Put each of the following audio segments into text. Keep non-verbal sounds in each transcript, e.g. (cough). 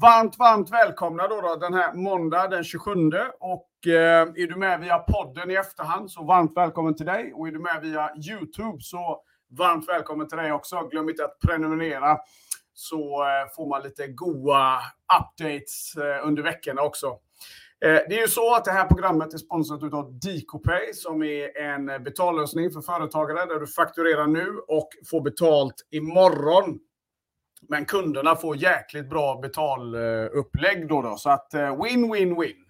Varmt, varmt välkomna då, då den här måndag den 27. Och eh, är du med via podden i efterhand så varmt välkommen till dig. Och är du med via YouTube så varmt välkommen till dig också. Glöm inte att prenumerera så eh, får man lite goa updates eh, under veckorna också. Eh, det är ju så att det här programmet är sponsrat av DicoPay som är en betallösning för företagare där du fakturerar nu och får betalt imorgon. Men kunderna får jäkligt bra betalupplägg då, då så att eh, win, win, win.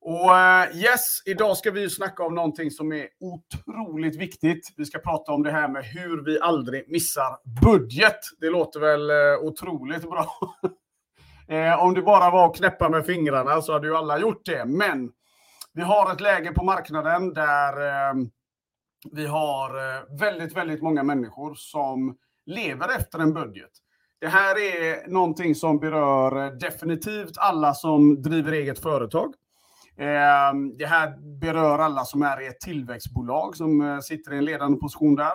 Och eh, yes, idag ska vi ju snacka om någonting som är otroligt viktigt. Vi ska prata om det här med hur vi aldrig missar budget. Det låter väl eh, otroligt bra. (laughs) om det bara var att knäppa med fingrarna så hade ju alla gjort det. Men vi har ett läge på marknaden där vi har väldigt, väldigt många människor som lever efter en budget. Det här är någonting som berör definitivt alla som driver eget företag. Ehm, det här berör alla som är i ett tillväxtbolag som eh, sitter i en ledande position där.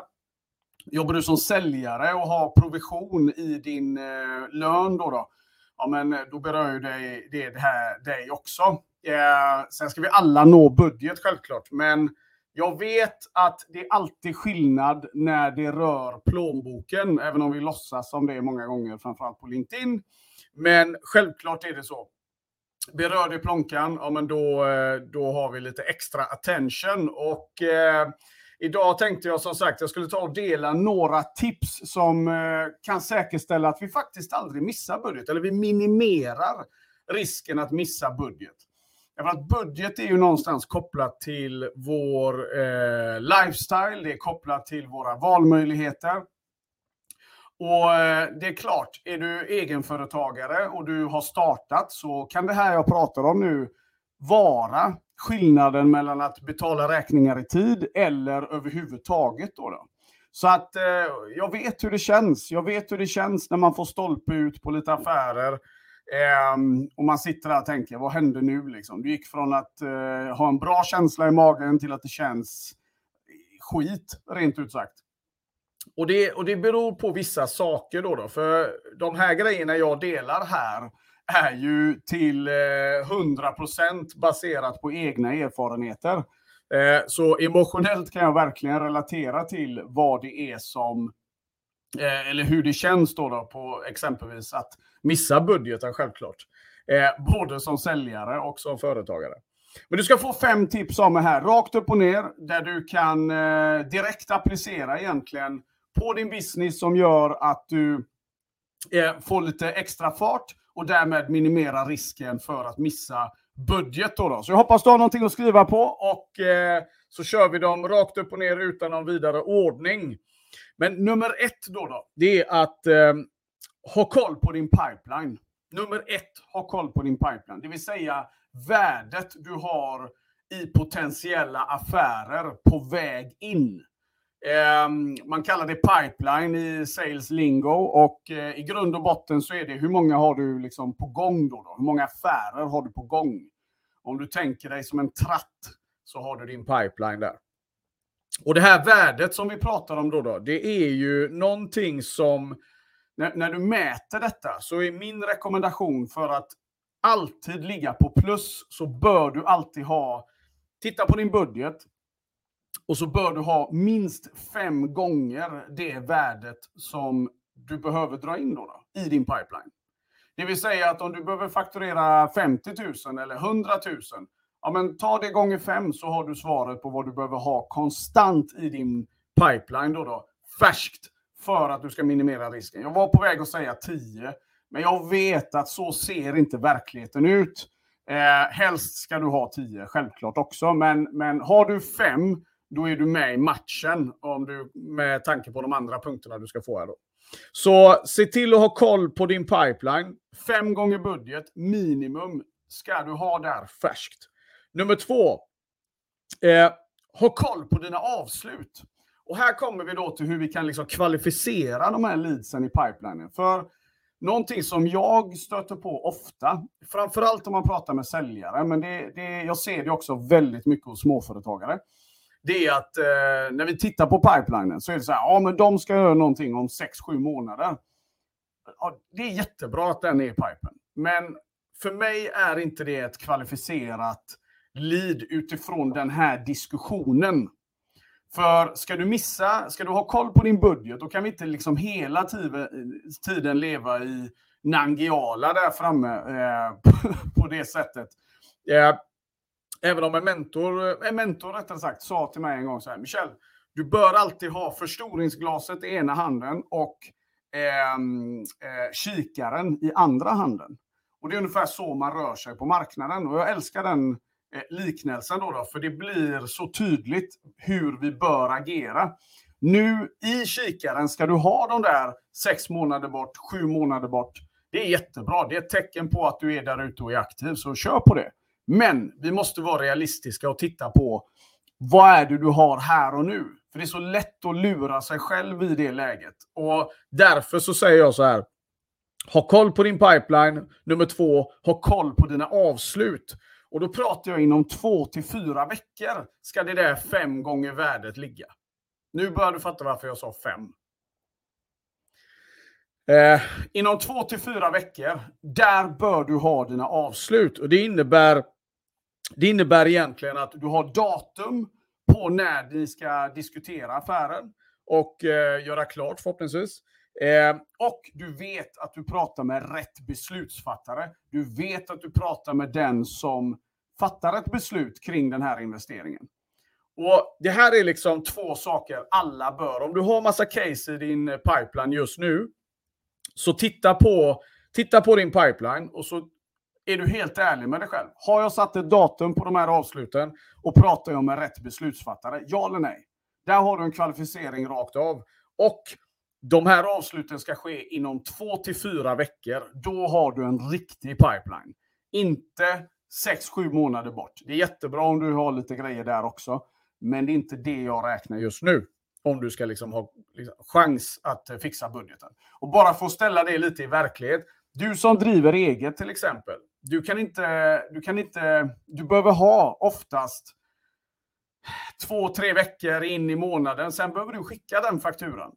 Jobbar du som säljare och har provision i din eh, lön då, då, ja, men eh, då berör ju det, det, det här dig också. Ehm, sen ska vi alla nå budget självklart, men jag vet att det är alltid skillnad när det rör plånboken, även om vi låtsas som det många gånger, framförallt på LinkedIn. Men självklart är det så. Berör det plånkan, ja men då, eh, då har vi lite extra attention. Och eh, idag tänkte jag som sagt jag skulle ta och dela några tips som eh, kan säkerställa att vi faktiskt aldrig missar budget, eller vi minimerar risken att missa budget. Att budget är ju någonstans kopplat till vår eh, lifestyle, det är kopplat till våra valmöjligheter. Och eh, det är klart, är du egenföretagare och du har startat så kan det här jag pratar om nu vara skillnaden mellan att betala räkningar i tid eller överhuvudtaget. Då, då. Så att eh, jag vet hur det känns. Jag vet hur det känns när man får stolpe ut på lite affärer. Eh, och man sitter där och tänker, vad händer nu? Liksom? Du gick från att eh, ha en bra känsla i magen till att det känns skit, rent ut sagt. Och det, och det beror på vissa saker då, då. För de här grejerna jag delar här är ju till eh, 100% baserat på egna erfarenheter. Eh, så emotionellt kan jag verkligen relatera till vad det är som, eh, eller hur det känns då, då på exempelvis att missa budgeten självklart. Eh, både som säljare och som företagare. Men du ska få fem tips av mig här, rakt upp och ner, där du kan eh, direkt applicera egentligen på din business som gör att du eh, får lite extra fart och därmed minimera risken för att missa budget. Då då. Så jag hoppas du har någonting att skriva på och eh, så kör vi dem rakt upp och ner utan någon vidare ordning. Men nummer ett då, då det är att eh, ha koll på din pipeline. Nummer ett, ha koll på din pipeline, det vill säga värdet du har i potentiella affärer på väg in. Ehm, man kallar det pipeline i sales lingo och eh, i grund och botten så är det hur många har du liksom på gång då, då? Hur många affärer har du på gång? Om du tänker dig som en tratt så har du din pipeline där. Och det här värdet som vi pratar om då, då det är ju någonting som när, när du mäter detta så är min rekommendation för att alltid ligga på plus så bör du alltid ha, titta på din budget, och så bör du ha minst fem gånger det värdet som du behöver dra in då, då i din pipeline. Det vill säga att om du behöver fakturera 50 000 eller 100 000, ja men ta det gånger fem så har du svaret på vad du behöver ha konstant i din pipeline då, då färskt för att du ska minimera risken. Jag var på väg att säga 10, men jag vet att så ser inte verkligheten ut. Eh, helst ska du ha 10, självklart också, men, men har du 5, då är du med i matchen om du, med tanke på de andra punkterna du ska få här. Då. Så se till att ha koll på din pipeline. Fem gånger budget, minimum, ska du ha där färskt. Nummer två, eh, ha koll på dina avslut. Och här kommer vi då till hur vi kan liksom kvalificera de här leadsen i pipelinen. För någonting som jag stöter på ofta, framförallt om man pratar med säljare, men det, det, jag ser det också väldigt mycket hos småföretagare det är att eh, när vi tittar på pipelinen så är det så här, ja men de ska göra någonting om 6-7 månader. Ja, det är jättebra att den är i pipen. Men för mig är inte det ett kvalificerat lead utifrån den här diskussionen. För ska du missa, ska du ha koll på din budget, då kan vi inte liksom hela tiden leva i Nangiala där framme eh, (laughs) på det sättet. Eh, även om en mentor, eh, en mentor rättare sagt, sa till mig en gång så här, Michel, du bör alltid ha förstoringsglaset i ena handen och ehm, eh, kikaren i andra handen. Och det är ungefär så man rör sig på marknaden. Och jag älskar den eh, Eh, liknelsen då, då, för det blir så tydligt hur vi bör agera. Nu i kikaren ska du ha de där sex månader bort, sju månader bort. Det är jättebra. Det är ett tecken på att du är där ute och är aktiv, så kör på det. Men vi måste vara realistiska och titta på vad är det du har här och nu? För det är så lätt att lura sig själv i det läget. Och därför så säger jag så här. Ha koll på din pipeline. Nummer två, ha koll på dina avslut. Och då pratar jag inom två till fyra veckor ska det där fem gånger värdet ligga. Nu börjar du fatta varför jag sa fem. Eh, inom två till fyra veckor, där bör du ha dina avslut. Och det innebär, det innebär egentligen att du har datum på när ni ska diskutera affären och eh, göra klart förhoppningsvis. Eh, och du vet att du pratar med rätt beslutsfattare. Du vet att du pratar med den som fattar ett beslut kring den här investeringen. Och Det här är liksom två saker alla bör. Om du har massa case i din pipeline just nu, så titta på, titta på din pipeline och så är du helt ärlig med dig själv. Har jag satt ett datum på de här avsluten och pratar jag med rätt beslutsfattare? Ja eller nej? Där har du en kvalificering rakt av. Och de här avsluten ska ske inom två till fyra veckor. Då har du en riktig pipeline. Inte sex, sju månader bort. Det är jättebra om du har lite grejer där också. Men det är inte det jag räknar just nu. Om du ska liksom ha liksom, chans att eh, fixa budgeten. Och bara för att ställa det lite i verklighet. Du som driver eget till exempel. Du kan inte, du kan inte, du behöver ha oftast två, tre veckor in i månaden. Sen behöver du skicka den fakturan.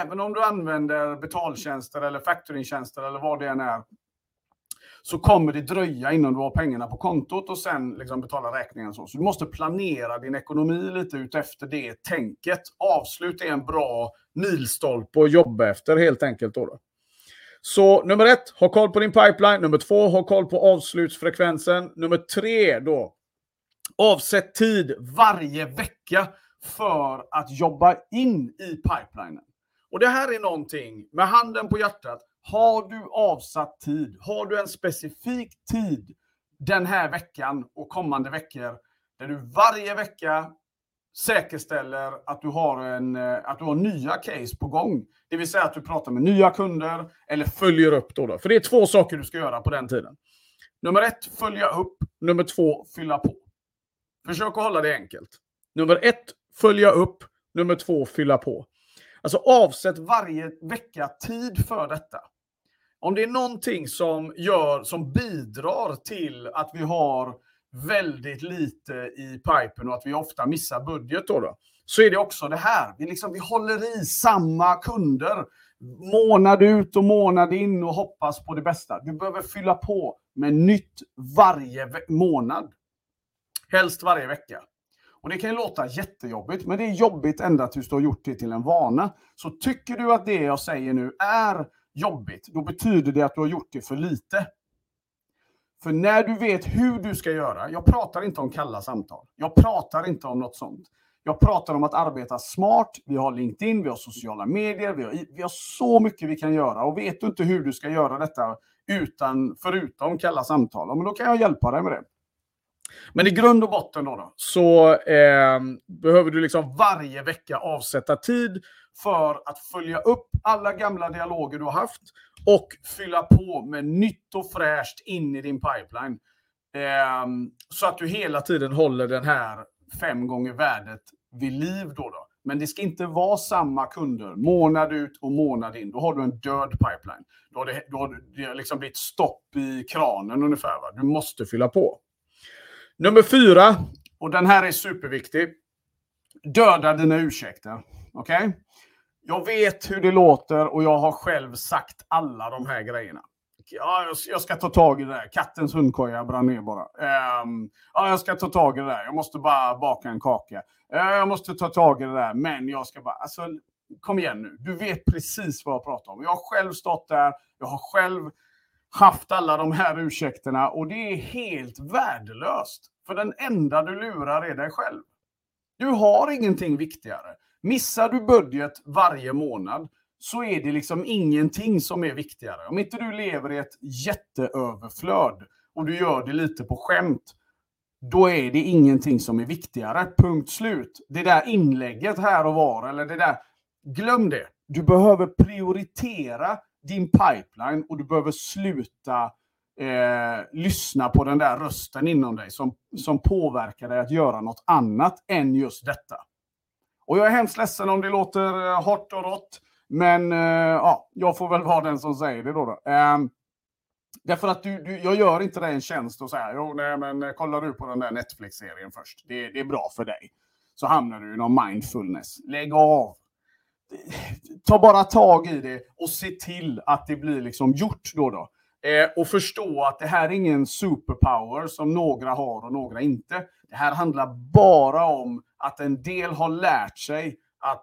Även om du använder betaltjänster eller factoringtjänster eller vad det än är. Så kommer det dröja innan du har pengarna på kontot och sen liksom betala räkningen. Så. så du måste planera din ekonomi lite utefter det tänket. Avslut är en bra milstolpe att jobba efter helt enkelt. Då, då. Så nummer ett, ha koll på din pipeline. Nummer två, ha koll på avslutsfrekvensen. Nummer tre då, avsätt tid varje vecka för att jobba in i pipelinen. Och det här är någonting, med handen på hjärtat, har du avsatt tid, har du en specifik tid den här veckan och kommande veckor där du varje vecka säkerställer att du har, en, eh, att du har nya case på gång. Det vill säga att du pratar med nya kunder eller följer upp. Då, då. För det är två saker du ska göra på den tiden. Nummer ett, följa upp. Nummer två, fylla på. Försök att hålla det enkelt. Nummer ett, följa upp. Nummer två, fylla på. Alltså avsätt varje vecka tid för detta. Om det är någonting som, gör, som bidrar till att vi har väldigt lite i pipen och att vi ofta missar budget då, då så är det också det här. Vi, liksom, vi håller i samma kunder månad ut och månad in och hoppas på det bästa. Du behöver fylla på med nytt varje månad. Helst varje vecka. Och Det kan ju låta jättejobbigt, men det är jobbigt ända tills du har gjort det till en vana. Så tycker du att det jag säger nu är jobbigt, då betyder det att du har gjort det för lite. För när du vet hur du ska göra, jag pratar inte om kalla samtal. Jag pratar inte om något sånt. Jag pratar om att arbeta smart. Vi har LinkedIn, vi har sociala medier, vi har, vi har så mycket vi kan göra. Och vet du inte hur du ska göra detta utan, förutom kalla samtal, men då kan jag hjälpa dig med det. Men i grund och botten då, då så eh, behöver du liksom varje vecka avsätta tid för att följa upp alla gamla dialoger du har haft och fylla på med nytt och fräscht in i din pipeline. Eh, så att du hela tiden håller den här fem gånger värdet vid liv. Då, då. Men det ska inte vara samma kunder månad ut och månad in. Då har du en död pipeline. Då har det, då har det liksom blivit stopp i kranen ungefär. Va? Du måste fylla på. Nummer fyra, och den här är superviktig. Döda dina ursäkter. Okej? Okay? Jag vet hur det låter och jag har själv sagt alla de här grejerna. Ja, jag, ska ta tag i det där. Kattens hundkoja brann ner bara. Um, ja, jag ska ta tag i det där. Jag måste bara baka en kaka. Uh, jag måste ta tag i det där, men jag ska bara... Alltså, kom igen nu. Du vet precis vad jag pratar om. Jag har själv stått där. Jag har själv haft alla de här ursäkterna och det är helt värdelöst. För den enda du lurar är dig själv. Du har ingenting viktigare. Missar du budget varje månad så är det liksom ingenting som är viktigare. Om inte du lever i ett jätteöverflöd och du gör det lite på skämt, då är det ingenting som är viktigare. Punkt slut. Det där inlägget här och var, eller det där, glöm det. Du behöver prioritera din pipeline och du behöver sluta eh, lyssna på den där rösten inom dig som, som påverkar dig att göra något annat än just detta. Och jag är hemskt ledsen om det låter eh, hårt och rått. Men eh, ja, jag får väl vara den som säger det då. då. Eh, därför att du, du, jag gör inte dig en tjänst och säger jo, nej, men eh, kollar du på den där Netflix-serien först. Det, det är bra för dig. Så hamnar du i någon mindfulness. Lägg av. Ta bara tag i det och se till att det blir liksom gjort då. då. Eh, och förstå att det här är ingen superpower som några har och några inte. Det här handlar bara om att en del har lärt sig att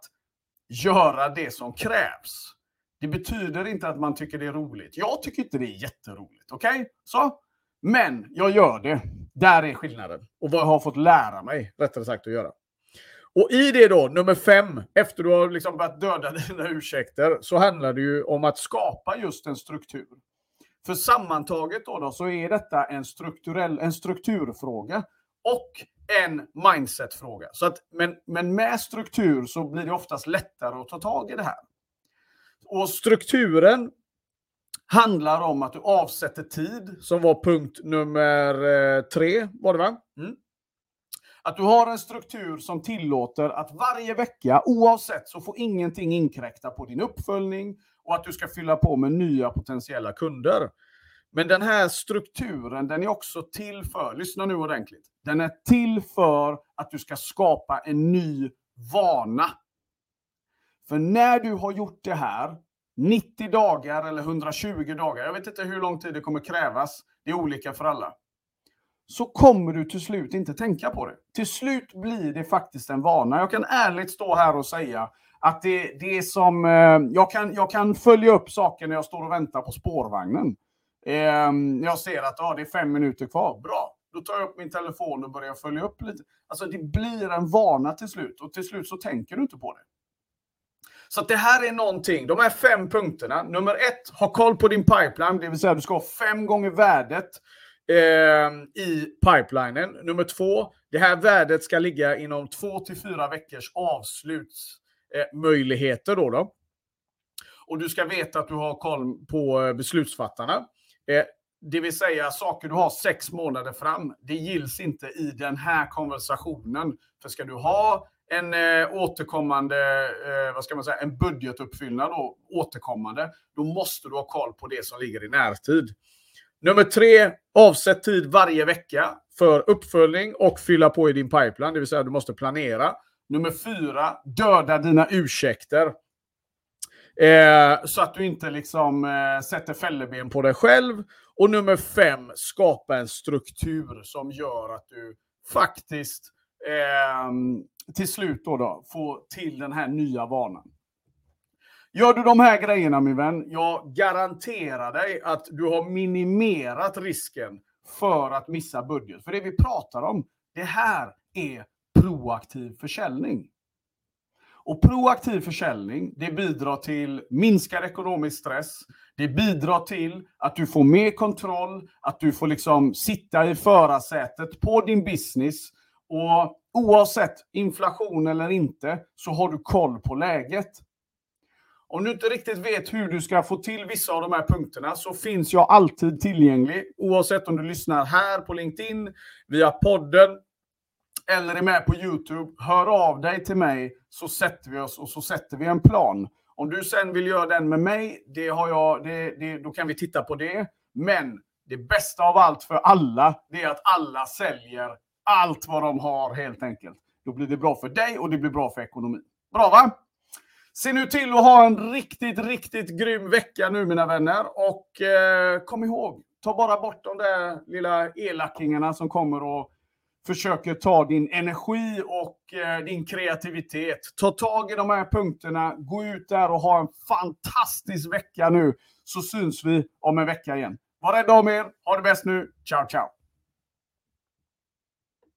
göra det som krävs. Det betyder inte att man tycker det är roligt. Jag tycker inte det är jätteroligt. Okej? Okay? Så? Men jag gör det. Där är skillnaden. Och vad jag har fått lära mig, rättare sagt, att göra. Och i det då, nummer fem, efter du har liksom börjat döda dina ursäkter, så handlar det ju om att skapa just en struktur. För sammantaget då, då så är detta en, strukturell, en strukturfråga och en mindsetfråga. Så att, men, men med struktur så blir det oftast lättare att ta tag i det här. Och strukturen handlar om att du avsätter tid, som var punkt nummer eh, tre, var det va? Mm. Att du har en struktur som tillåter att varje vecka, oavsett, så får ingenting inkräkta på din uppföljning och att du ska fylla på med nya potentiella kunder. Men den här strukturen, den är också till för, lyssna nu ordentligt, den är till för att du ska skapa en ny vana. För när du har gjort det här, 90 dagar eller 120 dagar, jag vet inte hur lång tid det kommer krävas, det är olika för alla, så kommer du till slut inte tänka på det. Till slut blir det faktiskt en vana. Jag kan ärligt stå här och säga att det, det är som, eh, jag, kan, jag kan följa upp saker när jag står och väntar på spårvagnen. Eh, jag ser att ah, det är fem minuter kvar. Bra, då tar jag upp min telefon och börjar följa upp lite. Alltså det blir en vana till slut och till slut så tänker du inte på det. Så det här är någonting, de här fem punkterna. Nummer ett, ha koll på din pipeline, det vill säga du ska ha fem gånger värdet eh, i pipelinen. Nummer två, det här värdet ska ligga inom två till fyra veckors avslutsmöjligheter. Eh, då, då. Och du ska veta att du har koll på eh, beslutsfattarna. Eh, det vill säga saker du har sex månader fram. Det gills inte i den här konversationen. För ska du ha en eh, återkommande, eh, vad ska man säga, en budgetuppfyllnad då, återkommande, då måste du ha koll på det som ligger i närtid. Nummer tre, avsätt tid varje vecka för uppföljning och fylla på i din pipeline, det vill säga du måste planera. Nummer fyra, döda dina ursäkter. Eh, så att du inte liksom eh, sätter fälleben på dig själv. Och nummer fem, skapa en struktur som gör att du faktiskt eh, till slut då, då får till den här nya vanan. Gör du de här grejerna min vän, jag garanterar dig att du har minimerat risken för att missa budget. För det vi pratar om, det här är proaktiv försäljning. Och proaktiv försäljning, det bidrar till minskad ekonomisk stress. Det bidrar till att du får mer kontroll, att du får liksom sitta i förarsätet på din business. Och oavsett inflation eller inte så har du koll på läget. Om du inte riktigt vet hur du ska få till vissa av de här punkterna så finns jag alltid tillgänglig. Oavsett om du lyssnar här på LinkedIn, via podden eller är med på YouTube. Hör av dig till mig så sätter vi oss och så sätter vi en plan. Om du sen vill göra den med mig, det har jag, det, det, då kan vi titta på det. Men det bästa av allt för alla, det är att alla säljer allt vad de har helt enkelt. Då blir det bra för dig och det blir bra för ekonomin. Bra va? Se nu till att ha en riktigt, riktigt grym vecka nu mina vänner. Och eh, kom ihåg, ta bara bort de där lilla elakingarna som kommer och försöker ta din energi och eh, din kreativitet. Ta tag i de här punkterna, gå ut där och ha en fantastisk vecka nu. Så syns vi om en vecka igen. Var rädda om er, ha det bäst nu. Ciao, ciao!